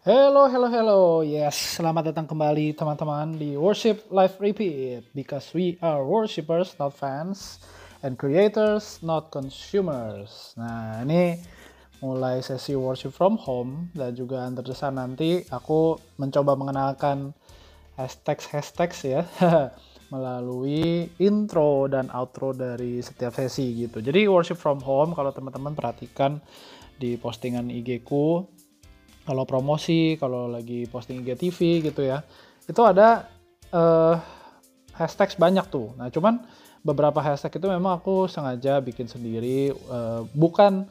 Hello, hello, hello. Yes, selamat datang kembali teman-teman di Worship Live Repeat because we are worshipers, not fans, and creators, not consumers. Nah, ini mulai sesi worship from home dan juga terdesan nanti aku mencoba mengenalkan hashtag hashtag ya melalui intro dan outro dari setiap sesi gitu. Jadi worship from home kalau teman-teman perhatikan di postingan IG ku kalau promosi, kalau lagi posting IGTV gitu ya, itu ada uh, hashtag banyak tuh. Nah, cuman beberapa hashtag itu memang aku sengaja bikin sendiri, uh, bukan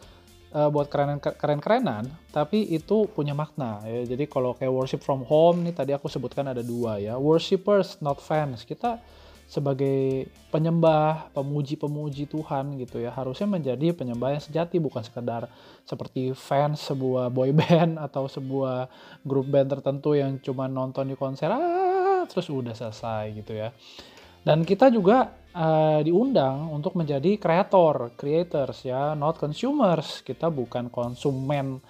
uh, buat keren-kerenan, tapi itu punya makna ya. Jadi kalau kayak worship from home nih tadi aku sebutkan ada dua ya, worshipers not fans. Kita sebagai penyembah, pemuji-pemuji Tuhan gitu ya, harusnya menjadi penyembah yang sejati bukan sekedar seperti fans sebuah boy band atau sebuah grup band tertentu yang cuma nonton di konser ah, terus udah selesai gitu ya. Dan kita juga uh, diundang untuk menjadi kreator, creators ya, not consumers. Kita bukan konsumen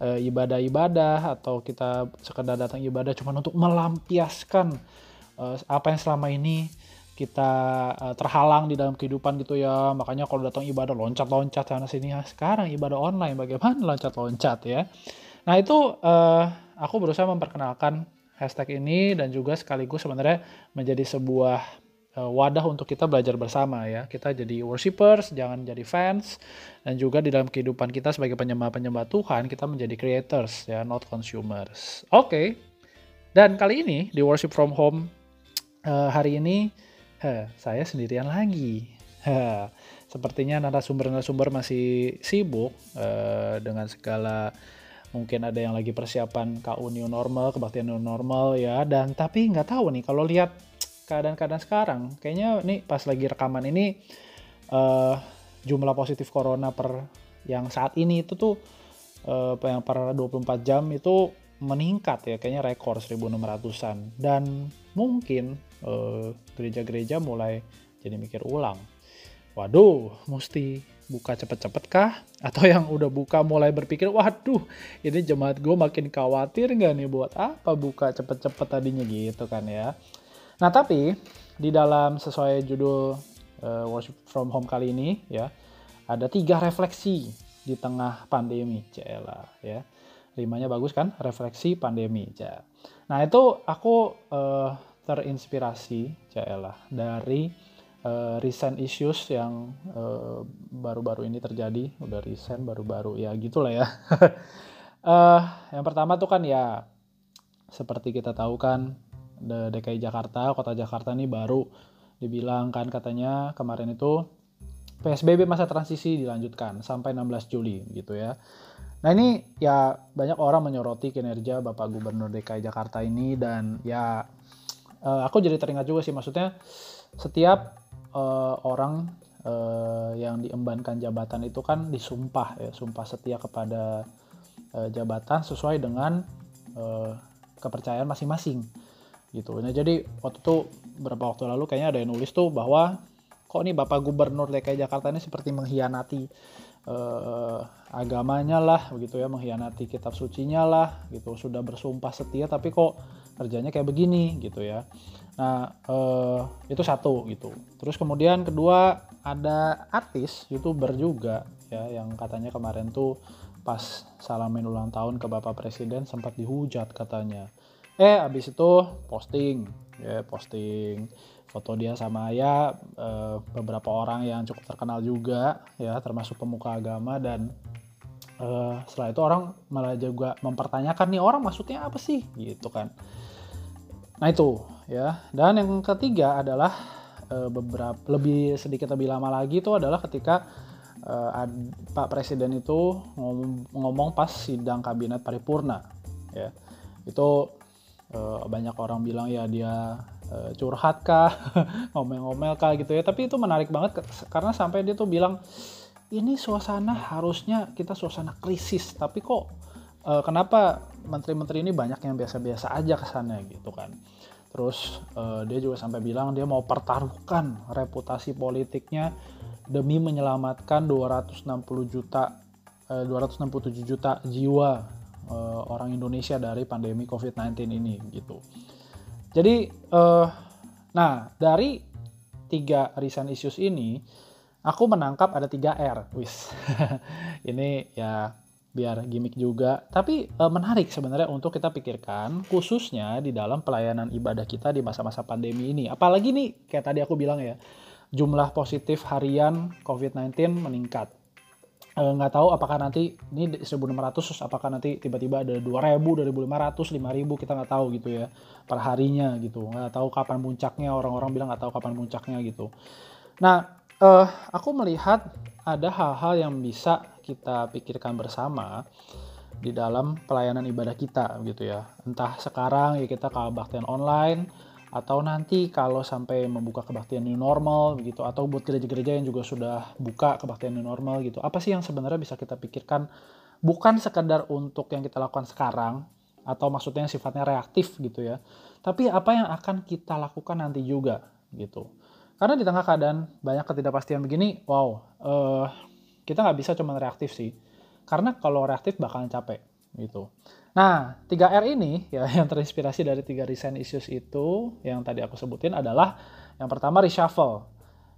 uh, ibadah-ibadah atau kita sekedar datang ibadah cuma untuk melampiaskan uh, apa yang selama ini kita uh, terhalang di dalam kehidupan gitu ya. Makanya kalau datang ibadah loncat-loncat sana sini ya sekarang ibadah online bagaimana loncat-loncat ya? Nah itu uh, aku berusaha memperkenalkan hashtag ini dan juga sekaligus sebenarnya menjadi sebuah uh, wadah untuk kita belajar bersama ya. Kita jadi worshippers jangan jadi fans dan juga di dalam kehidupan kita sebagai penyembah-penyembah Tuhan kita menjadi creators ya not consumers. Oke. Okay. dan kali ini di worship from home uh, hari ini Heh, saya sendirian lagi. Heh, sepertinya narasumber-narasumber masih sibuk uh, dengan segala mungkin ada yang lagi persiapan KU new normal, kebaktian new normal ya. Dan tapi nggak tahu nih kalau lihat keadaan-keadaan sekarang, kayaknya nih pas lagi rekaman ini uh, jumlah positif corona per yang saat ini itu tuh uh, yang per 24 jam itu meningkat ya kayaknya rekor 1600-an dan mungkin Eh, gereja-gereja uh, mulai jadi mikir ulang. Waduh, mesti buka cepet-cepet kah? Atau yang udah buka mulai berpikir, waduh, ini jemaat gue makin khawatir nggak nih buat apa buka cepet-cepet tadinya gitu kan ya. Nah tapi di dalam sesuai judul uh, worship from home kali ini ya, ada tiga refleksi di tengah pandemi, cela ya. Rimanya bagus kan? Refleksi pandemi. Nah itu aku uh, terinspirasi Jaelah dari uh, recent issues yang uh, baru-baru ini terjadi. Udah recent baru-baru. Ya gitulah ya. Uh, yang pertama tuh kan ya seperti kita tahu kan DKI Jakarta kota Jakarta ini baru dibilang kan katanya kemarin itu PSBB masa transisi dilanjutkan sampai 16 Juli gitu ya. Nah ini ya banyak orang menyoroti kinerja Bapak Gubernur DKI Jakarta ini dan ya uh, aku jadi teringat juga sih maksudnya setiap uh, orang uh, yang diembankan jabatan itu kan disumpah ya sumpah setia kepada uh, jabatan sesuai dengan uh, kepercayaan masing-masing gitu. Nah jadi waktu itu beberapa waktu lalu kayaknya ada yang nulis tuh bahwa kok nih Bapak Gubernur DKI Jakarta ini seperti mengkhianati uh, agamanya lah begitu ya mengkhianati kitab sucinya lah gitu sudah bersumpah setia tapi kok kerjanya kayak begini gitu ya. Nah uh, itu satu gitu. Terus kemudian kedua ada artis youtuber juga ya yang katanya kemarin tuh pas salamin ulang tahun ke bapak presiden sempat dihujat katanya. Eh abis itu posting ya posting foto dia sama ya uh, beberapa orang yang cukup terkenal juga ya termasuk pemuka agama dan uh, setelah itu orang malah juga mempertanyakan nih orang maksudnya apa sih? Gitu kan Nah itu ya. Dan yang ketiga adalah e, beberapa lebih sedikit lebih lama lagi itu adalah ketika e, ad, Pak Presiden itu ngomong, ngomong pas sidang kabinet paripurna ya. Itu e, banyak orang bilang ya dia e, curhat kah, ngomel-ngomel kah gitu ya. Tapi itu menarik banget karena sampai dia tuh bilang ini suasana harusnya kita suasana krisis, tapi kok kenapa menteri-menteri ini banyak yang biasa-biasa aja kesannya gitu kan terus uh, dia juga sampai bilang dia mau pertaruhkan reputasi politiknya demi menyelamatkan 260 juta uh, eh, 267 juta jiwa uh, orang Indonesia dari pandemi COVID-19 ini gitu. Jadi, uh, nah dari tiga recent issues ini, aku menangkap ada tiga R, wis. ini ya biar gimmick juga, tapi e, menarik sebenarnya untuk kita pikirkan khususnya di dalam pelayanan ibadah kita di masa-masa pandemi ini. Apalagi nih kayak tadi aku bilang ya, jumlah positif harian COVID-19 meningkat. E, nggak tahu apakah nanti ini 1.600 apakah nanti tiba-tiba ada 2.000, 2.500, 5.000 kita nggak tahu gitu ya per harinya gitu. Nggak tahu kapan puncaknya orang-orang bilang nggak tahu kapan puncaknya gitu. Nah, uh, aku melihat ada hal-hal yang bisa kita pikirkan bersama di dalam pelayanan ibadah kita gitu ya. Entah sekarang ya kita kebaktian online atau nanti kalau sampai membuka kebaktian new normal begitu atau buat gereja-gereja yang juga sudah buka kebaktian new normal gitu. Apa sih yang sebenarnya bisa kita pikirkan bukan sekedar untuk yang kita lakukan sekarang atau maksudnya sifatnya reaktif gitu ya. Tapi apa yang akan kita lakukan nanti juga gitu. Karena di tengah keadaan banyak ketidakpastian begini, wow, uh, kita nggak bisa cuma reaktif sih. Karena kalau reaktif bakalan capek gitu. Nah, 3R ini ya yang terinspirasi dari tiga recent issues itu yang tadi aku sebutin adalah yang pertama reshuffle,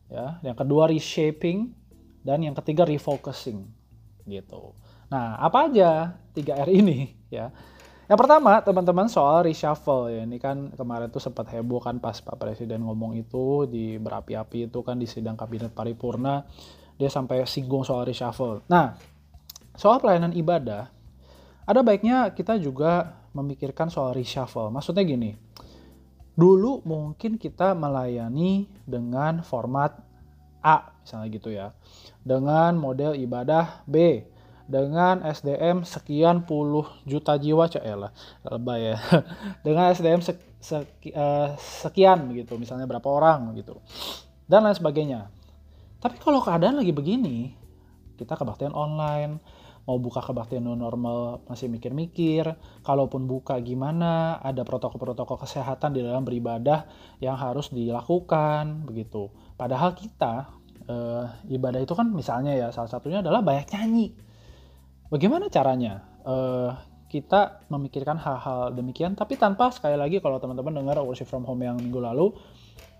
ya, yang kedua reshaping, dan yang ketiga refocusing gitu. Nah, apa aja 3R ini ya? Yang pertama, teman-teman soal reshuffle ya. Ini kan kemarin tuh sempat heboh kan pas Pak Presiden ngomong itu di berapi-api itu kan di sidang kabinet paripurna dia sampai singgung soal reshuffle. Nah, soal pelayanan ibadah ada baiknya kita juga memikirkan soal reshuffle. Maksudnya gini. Dulu mungkin kita melayani dengan format A misalnya gitu ya. Dengan model ibadah B dengan SDM sekian puluh juta jiwa lah lebay ya. Dengan SDM sek, sek, uh, sekian begitu misalnya berapa orang gitu. Dan lain sebagainya. Tapi kalau keadaan lagi begini kita kebaktian online mau buka kebaktian normal masih mikir-mikir kalaupun buka gimana ada protokol-protokol kesehatan di dalam beribadah yang harus dilakukan begitu. Padahal kita uh, ibadah itu kan misalnya ya salah satunya adalah banyak nyanyi Bagaimana caranya uh, kita memikirkan hal-hal demikian, tapi tanpa sekali lagi kalau teman-teman dengar worship from home yang minggu lalu,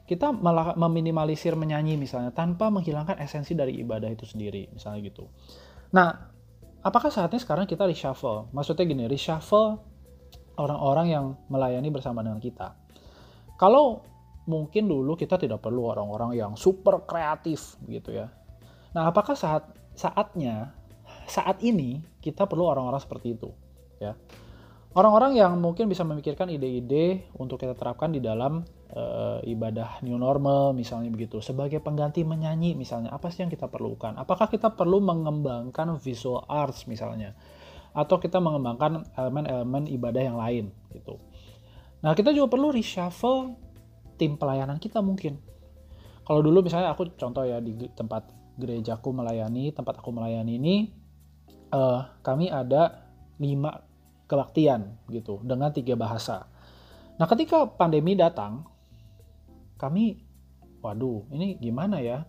kita malah meminimalisir menyanyi misalnya tanpa menghilangkan esensi dari ibadah itu sendiri, misalnya gitu. Nah, apakah saatnya sekarang kita reshuffle? Maksudnya gini, reshuffle orang-orang yang melayani bersama dengan kita. Kalau mungkin dulu kita tidak perlu orang-orang yang super kreatif gitu ya. Nah, apakah saat saatnya saat ini kita perlu orang-orang seperti itu ya. Orang-orang yang mungkin bisa memikirkan ide-ide untuk kita terapkan di dalam uh, ibadah new normal misalnya begitu sebagai pengganti menyanyi misalnya apa sih yang kita perlukan? Apakah kita perlu mengembangkan visual arts misalnya? Atau kita mengembangkan elemen-elemen ibadah yang lain gitu. Nah kita juga perlu reshuffle tim pelayanan kita mungkin. Kalau dulu misalnya aku contoh ya di tempat gerejaku melayani tempat aku melayani ini uh, kami ada lima kebaktian gitu dengan tiga bahasa. Nah ketika pandemi datang, kami, waduh ini gimana ya?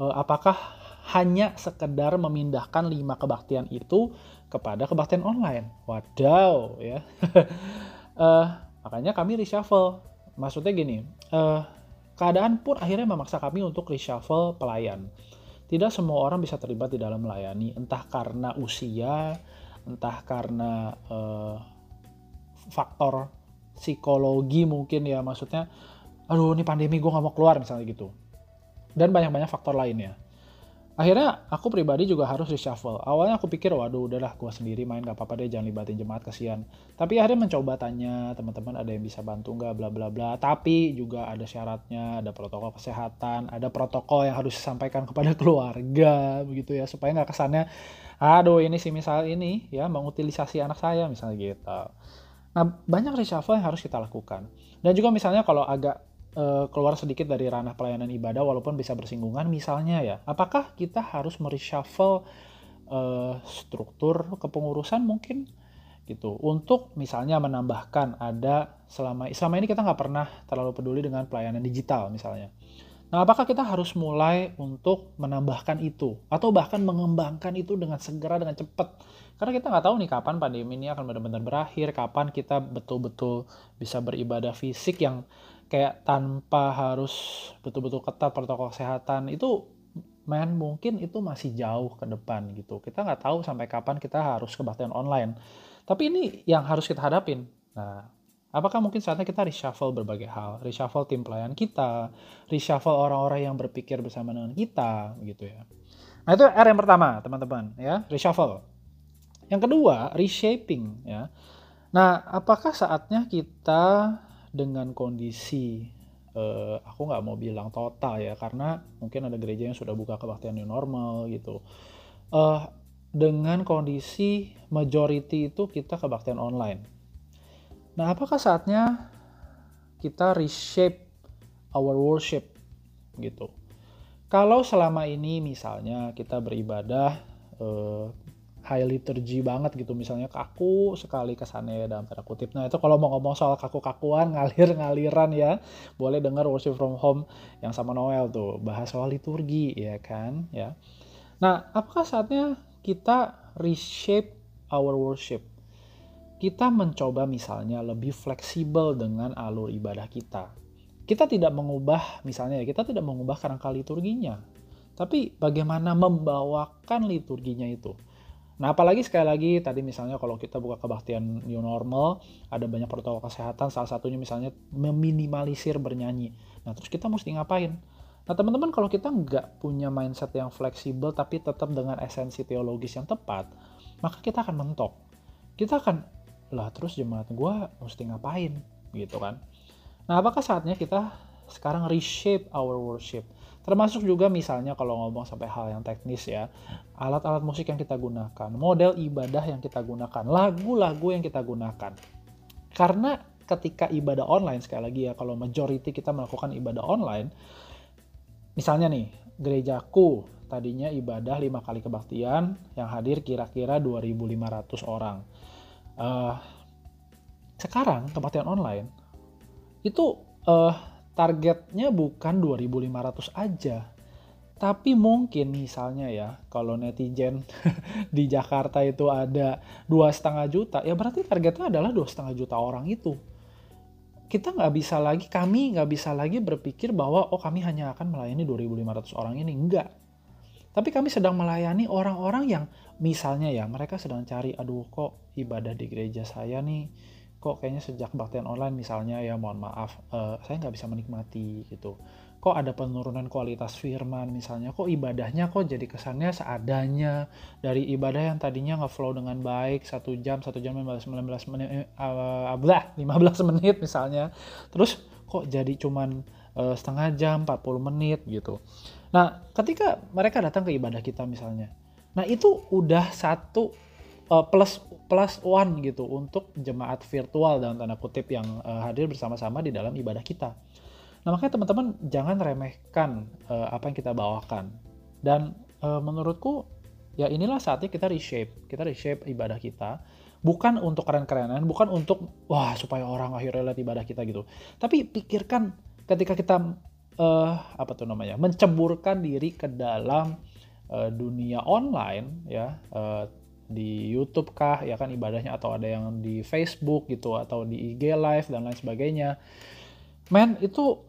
Uh, apakah hanya sekedar memindahkan lima kebaktian itu kepada kebaktian online? Wadaw ya. uh, makanya kami reshuffle. Maksudnya gini, uh, keadaan pun akhirnya memaksa kami untuk reshuffle pelayan. Tidak semua orang bisa terlibat di dalam melayani, entah karena usia, entah karena uh, faktor psikologi mungkin ya, maksudnya, aduh ini pandemi gue gak mau keluar misalnya gitu. Dan banyak-banyak faktor lainnya akhirnya aku pribadi juga harus reshuffle. Awalnya aku pikir waduh udahlah gue sendiri main gak apa-apa deh jangan libatin jemaat kasihan. Tapi akhirnya mencoba tanya teman-teman ada yang bisa bantu nggak? Bla bla bla. Tapi juga ada syaratnya ada protokol kesehatan ada protokol yang harus disampaikan kepada keluarga begitu ya supaya nggak kesannya aduh ini sih misal ini ya mengutilisasi anak saya misalnya gitu. Nah banyak reshuffle yang harus kita lakukan. Dan juga misalnya kalau agak uh, keluar sedikit dari ranah pelayanan ibadah walaupun bisa bersinggungan misalnya ya. Apakah kita harus mereshuffle uh, struktur kepengurusan mungkin? Gitu. Untuk misalnya menambahkan ada selama selama ini kita nggak pernah terlalu peduli dengan pelayanan digital misalnya. Nah, apakah kita harus mulai untuk menambahkan itu? Atau bahkan mengembangkan itu dengan segera dengan cepat? Karena kita nggak tahu nih kapan pandemi ini akan benar-benar berakhir, kapan kita betul-betul bisa beribadah fisik yang kayak tanpa harus betul-betul ketat protokol kesehatan itu man mungkin itu masih jauh ke depan gitu. Kita nggak tahu sampai kapan kita harus kebaktian online. Tapi ini yang harus kita hadapin. Nah, Apakah mungkin saatnya kita reshuffle berbagai hal, reshuffle tim pelayan kita, reshuffle orang-orang yang berpikir bersama dengan kita, gitu ya. Nah itu R yang pertama, teman-teman, ya, reshuffle. Yang kedua, reshaping, ya. Nah, apakah saatnya kita dengan kondisi, uh, aku nggak mau bilang total ya, karena mungkin ada gereja yang sudah buka kebaktian new normal gitu. Uh, dengan kondisi majority itu kita kebaktian online Nah, apakah saatnya kita reshape our worship gitu? Kalau selama ini misalnya kita beribadah uh, high liturgy banget gitu, misalnya kaku sekali kesannya dalam tanda kutip. Nah itu kalau mau ngomong soal kaku-kakuan, ngalir-ngaliran ya, boleh dengar worship from home yang sama Noel tuh, bahas soal liturgi ya kan ya. Nah apakah saatnya kita reshape our worship? kita mencoba misalnya lebih fleksibel dengan alur ibadah kita. Kita tidak mengubah misalnya kita tidak mengubah kerangka liturginya. Tapi bagaimana membawakan liturginya itu. Nah apalagi sekali lagi tadi misalnya kalau kita buka kebaktian new normal, ada banyak protokol kesehatan, salah satunya misalnya meminimalisir bernyanyi. Nah terus kita mesti ngapain? Nah teman-teman kalau kita nggak punya mindset yang fleksibel tapi tetap dengan esensi teologis yang tepat, maka kita akan mentok. Kita akan lah terus jemaat gue mesti ngapain gitu kan nah apakah saatnya kita sekarang reshape our worship termasuk juga misalnya kalau ngomong sampai hal yang teknis ya alat-alat musik yang kita gunakan model ibadah yang kita gunakan lagu-lagu yang kita gunakan. Karena ketika ibadah online sekali lagi ya kalau majority kita melakukan ibadah online misalnya nih gerejaku tadinya ibadah lima kali kebaktian yang hadir kira-kira 2.500 orang. Uh, sekarang kematian online itu uh, targetnya bukan 2.500 aja. Tapi mungkin misalnya ya kalau netizen di Jakarta itu ada dua setengah juta ya berarti targetnya adalah dua setengah juta orang itu. Kita nggak bisa lagi kami nggak bisa lagi berpikir bahwa oh kami hanya akan melayani 2.500 orang ini. Enggak tapi kami sedang melayani orang-orang yang misalnya ya mereka sedang cari aduh kok ibadah di gereja saya nih kok kayaknya sejak baktian online misalnya ya mohon maaf uh, saya nggak bisa menikmati gitu. Kok ada penurunan kualitas firman misalnya kok ibadahnya kok jadi kesannya seadanya dari ibadah yang tadinya ngeflow dengan baik satu jam satu jam 15 19 menit uh, ablah 15 menit misalnya. Terus kok jadi cuman uh, setengah jam 40 menit gitu. Nah, ketika mereka datang ke ibadah kita misalnya, nah itu udah satu uh, plus plus one gitu untuk jemaat virtual dalam tanda kutip yang uh, hadir bersama-sama di dalam ibadah kita. Nah makanya teman-teman jangan remehkan uh, apa yang kita bawakan. Dan uh, menurutku ya inilah saatnya kita reshape, kita reshape ibadah kita. Bukan untuk keren-kerenan, bukan untuk wah supaya orang akhirnya lihat ibadah kita gitu. Tapi pikirkan ketika kita uh, apa tuh namanya menceburkan diri ke dalam uh, dunia online ya uh, di YouTube kah ya kan ibadahnya atau ada yang di Facebook gitu atau di IG live dan lain sebagainya men itu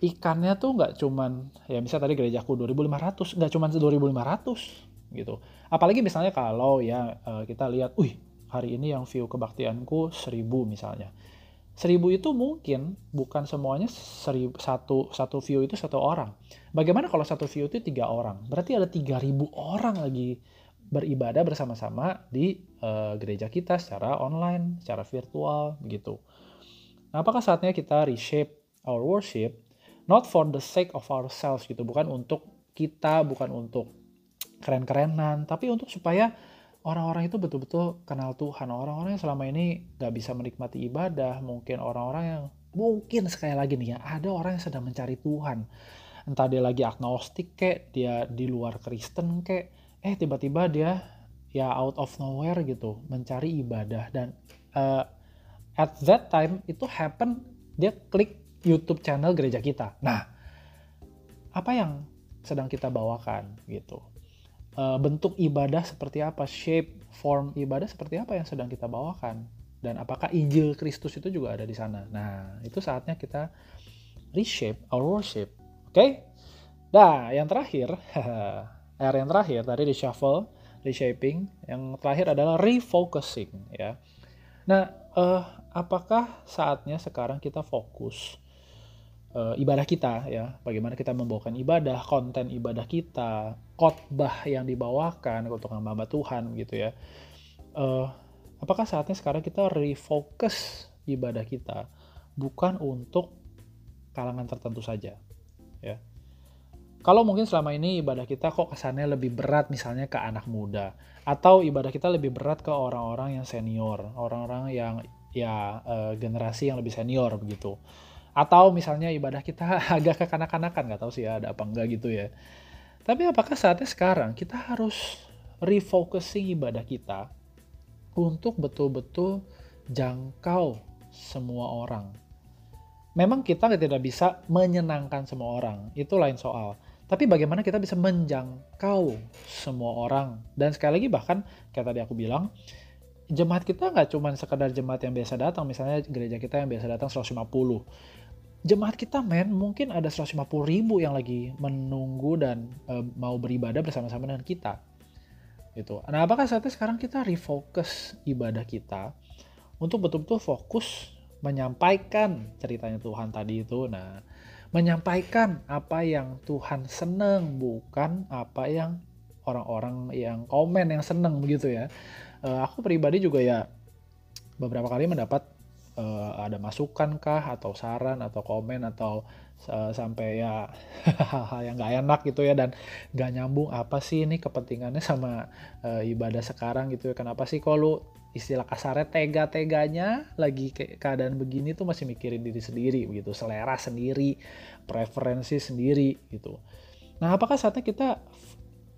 ikannya tuh nggak cuman ya misalnya tadi gerejaku 2500 nggak cuman 2500 gitu apalagi misalnya kalau ya kita lihat wih hari ini yang view kebaktianku 1000 misalnya seribu itu mungkin bukan semuanya seribu, satu, satu view itu satu orang. Bagaimana kalau satu view itu tiga orang? Berarti ada tiga ribu orang lagi beribadah bersama-sama di uh, gereja kita secara online, secara virtual begitu. Nah, apakah saatnya kita reshape our worship not for the sake of ourselves gitu, bukan untuk kita, bukan untuk keren-kerenan, tapi untuk supaya orang-orang itu betul-betul kenal Tuhan. Orang-orang yang selama ini gak bisa menikmati ibadah, mungkin orang-orang yang mungkin sekali lagi nih ya, ada orang yang sedang mencari Tuhan. Entah dia lagi agnostik kek, dia di luar Kristen kek, eh tiba-tiba dia ya out of nowhere gitu mencari ibadah dan uh, at that time itu happen dia klik YouTube channel gereja kita. Nah, apa yang sedang kita bawakan gitu. Uh, bentuk ibadah seperti apa, shape, form ibadah seperti apa yang sedang kita bawakan dan apakah Injil Kristus itu juga ada di sana. Nah, itu saatnya kita reshape our worship. Oke? Okay? Nah, yang terakhir, R yang terakhir tadi di shuffle, reshaping, yang terakhir adalah refocusing ya. Nah, uh, apakah saatnya sekarang kita fokus uh, ibadah kita ya, bagaimana kita membawakan ibadah, konten ibadah kita, khotbah yang dibawakan untuk hamba Tuhan gitu ya. Uh, apakah saatnya sekarang kita refocus ibadah kita bukan untuk kalangan tertentu saja ya kalau mungkin selama ini ibadah kita kok kesannya lebih berat misalnya ke anak muda atau ibadah kita lebih berat ke orang-orang yang senior orang-orang yang ya uh, generasi yang lebih senior begitu atau misalnya ibadah kita agak kekanak-kanakan nggak tahu sih ya ada apa enggak gitu ya tapi apakah saatnya sekarang kita harus refocusing ibadah kita untuk betul-betul jangkau semua orang. Memang kita tidak bisa menyenangkan semua orang, itu lain soal. Tapi bagaimana kita bisa menjangkau semua orang. Dan sekali lagi bahkan kayak tadi aku bilang, jemaat kita nggak cuma sekedar jemaat yang biasa datang, misalnya gereja kita yang biasa datang 150. Jemaat kita men, mungkin ada 150 ribu yang lagi menunggu dan e, mau beribadah bersama-sama dengan kita gitu. Nah, apakah saatnya sekarang kita refocus ibadah kita untuk betul-betul fokus menyampaikan ceritanya Tuhan tadi itu. Nah, menyampaikan apa yang Tuhan seneng, bukan apa yang orang-orang yang komen yang seneng begitu ya. Uh, aku pribadi juga ya beberapa kali mendapat uh, ada masukan kah atau saran atau komen atau uh, sampai ya hal-hal yang nggak enak gitu ya dan nggak nyambung apa sih ini kepentingannya sama uh, ibadah sekarang gitu ya kenapa sih kalau istilah kasarnya tega-teganya lagi ke keadaan begini tuh masih mikirin diri sendiri begitu selera sendiri preferensi sendiri gitu. Nah apakah saatnya kita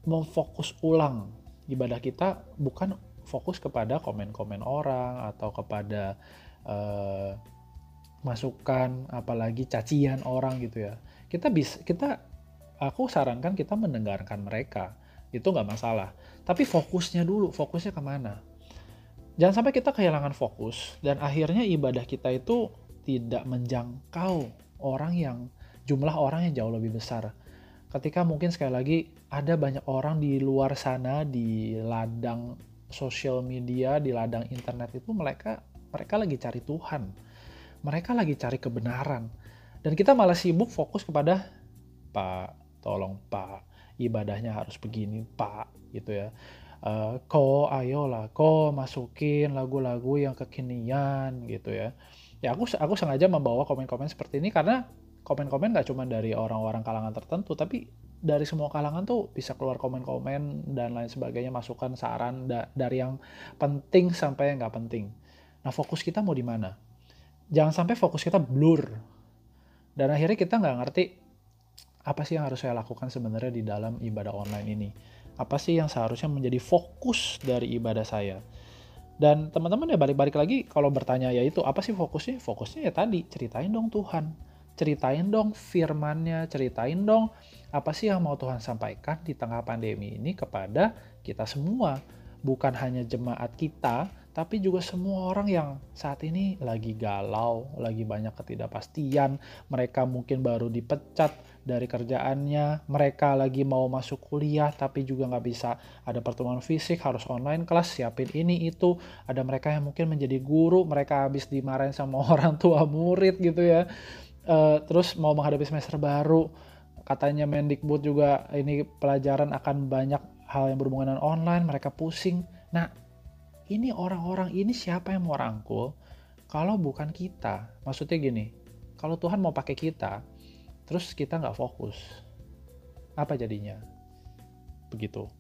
memfokus ulang? Ibadah kita bukan fokus kepada komen-komen orang atau kepada uh, masukan apalagi cacian orang gitu ya. Kita bisa kita aku sarankan kita mendengarkan mereka. Itu nggak masalah. Tapi fokusnya dulu fokusnya ke mana jangan sampai kita kehilangan fokus dan akhirnya ibadah kita itu tidak menjangkau orang yang jumlah orang yang jauh lebih besar. Ketika mungkin sekali lagi ada banyak orang di luar sana di ladang sosial media di ladang internet itu mereka mereka lagi cari Tuhan. Mereka lagi cari kebenaran. Dan kita malah sibuk fokus kepada Pak, tolong Pak, ibadahnya harus begini Pak, gitu ya. Uh, ko ayolah ko masukin lagu-lagu yang kekinian gitu ya. Ya aku aku sengaja membawa komen-komen seperti ini karena komen-komen gak cuma dari orang-orang kalangan tertentu tapi dari semua kalangan tuh bisa keluar komen-komen dan lain sebagainya masukan saran da dari yang penting sampai yang nggak penting. Nah fokus kita mau di mana? Jangan sampai fokus kita blur. Dan akhirnya kita nggak ngerti apa sih yang harus saya lakukan sebenarnya di dalam ibadah online ini? Apa sih yang seharusnya menjadi fokus dari ibadah saya? Dan teman-teman ya balik-balik lagi kalau bertanya ya itu apa sih fokusnya? Fokusnya ya tadi ceritain dong Tuhan. Ceritain dong firmannya ceritain dong apa sih yang mau Tuhan sampaikan di tengah pandemi ini kepada kita semua. Bukan hanya jemaat kita tapi juga semua orang yang saat ini lagi galau, lagi banyak ketidakpastian, mereka mungkin baru dipecat dari kerjaannya, mereka lagi mau masuk kuliah tapi juga nggak bisa. Ada pertemuan fisik, harus online kelas, siapin ini itu, ada mereka yang mungkin menjadi guru, mereka habis dimarahin sama orang tua murid gitu ya, uh, terus mau menghadapi semester baru, katanya Mendikbud juga ini pelajaran akan banyak hal yang berhubungan dengan online, mereka pusing. Nah, ini orang-orang ini siapa yang mau rangkul? Kalau bukan kita. Maksudnya gini kalau Tuhan mau pakai kita terus kita nggak fokus. Apa jadinya? Begitu.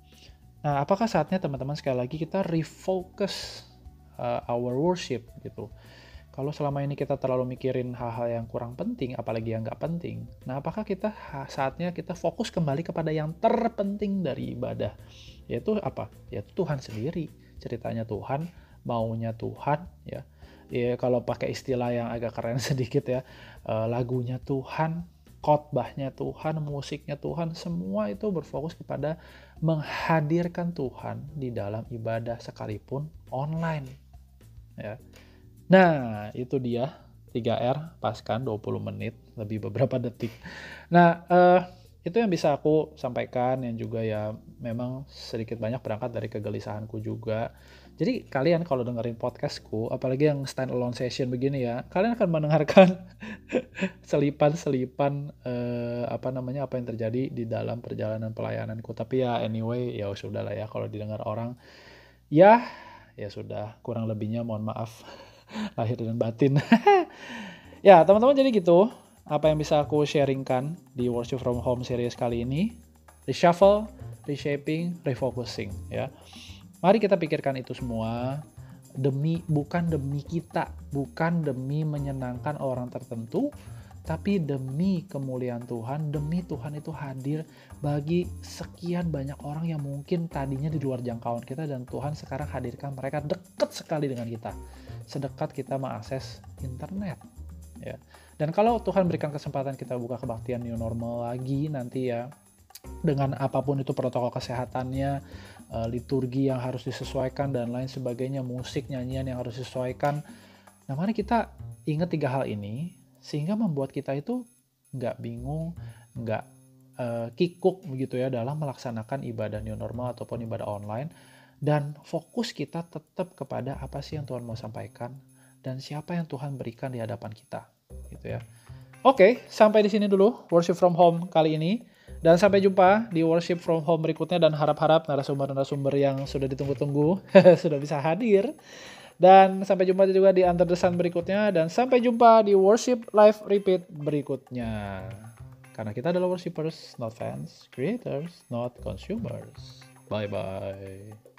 Nah apakah saatnya teman-teman sekali lagi kita refocus uh, our worship gitu? Kalau selama ini kita terlalu mikirin hal-hal yang kurang penting, apalagi yang nggak penting, nah apakah kita saatnya kita fokus kembali kepada yang terpenting dari ibadah, yaitu apa? Yaitu Tuhan sendiri. Ceritanya Tuhan, maunya Tuhan ya. Ya kalau pakai istilah yang agak keren sedikit ya, uh, lagunya Tuhan, khotbahnya Tuhan, musiknya Tuhan, semua itu berfokus kepada menghadirkan Tuhan di dalam ibadah sekalipun online. Ya. Nah, itu dia 3R pas kan 20 menit lebih beberapa detik. Nah, uh, itu yang bisa aku sampaikan yang juga ya memang sedikit banyak berangkat dari kegelisahanku juga. Jadi kalian kalau dengerin podcastku, apalagi yang stand alone session begini ya, kalian akan mendengarkan selipan-selipan eh, apa namanya apa yang terjadi di dalam perjalanan pelayananku. Tapi ya anyway ya sudah lah ya kalau didengar orang ya ya sudah kurang lebihnya mohon maaf lahir dan batin. ya teman-teman jadi gitu apa yang bisa aku sharingkan di Worship From Home series kali ini. Reshuffle, reshaping, refocusing ya. Mari kita pikirkan itu semua demi bukan demi kita, bukan demi menyenangkan orang tertentu, tapi demi kemuliaan Tuhan, demi Tuhan itu hadir bagi sekian banyak orang yang mungkin tadinya di luar jangkauan kita dan Tuhan sekarang hadirkan mereka dekat sekali dengan kita. Sedekat kita mengakses internet. Ya. Dan kalau Tuhan berikan kesempatan kita buka kebaktian new normal lagi nanti ya dengan apa pun itu protokol kesehatannya, eh, liturgi yang harus disesuaikan dan lain sebagainya, musik, nyanyian yang harus disesuaikan. Nah, mari kita ingat tiga hal ini sehingga membuat kita itu nggak bingung, nggak uh, kikuk begitu ya dalam melaksanakan ibadah new normal ataupun ibadah online dan fokus kita tetap kepada apa sih yang Tuhan mau sampaikan dan siapa yang Tuhan berikan di hadapan kita gitu ya. Oke, sampai di sini dulu worship from home kali ini. Dan sampai jumpa di worship from home berikutnya dan harap-harap narasumber-narasumber yang sudah ditunggu-tunggu sudah bisa hadir. Dan sampai jumpa juga di Under the Sun berikutnya dan sampai jumpa di worship live repeat berikutnya. Karena kita adalah worshipers, not fans, creators, not consumers. Bye bye.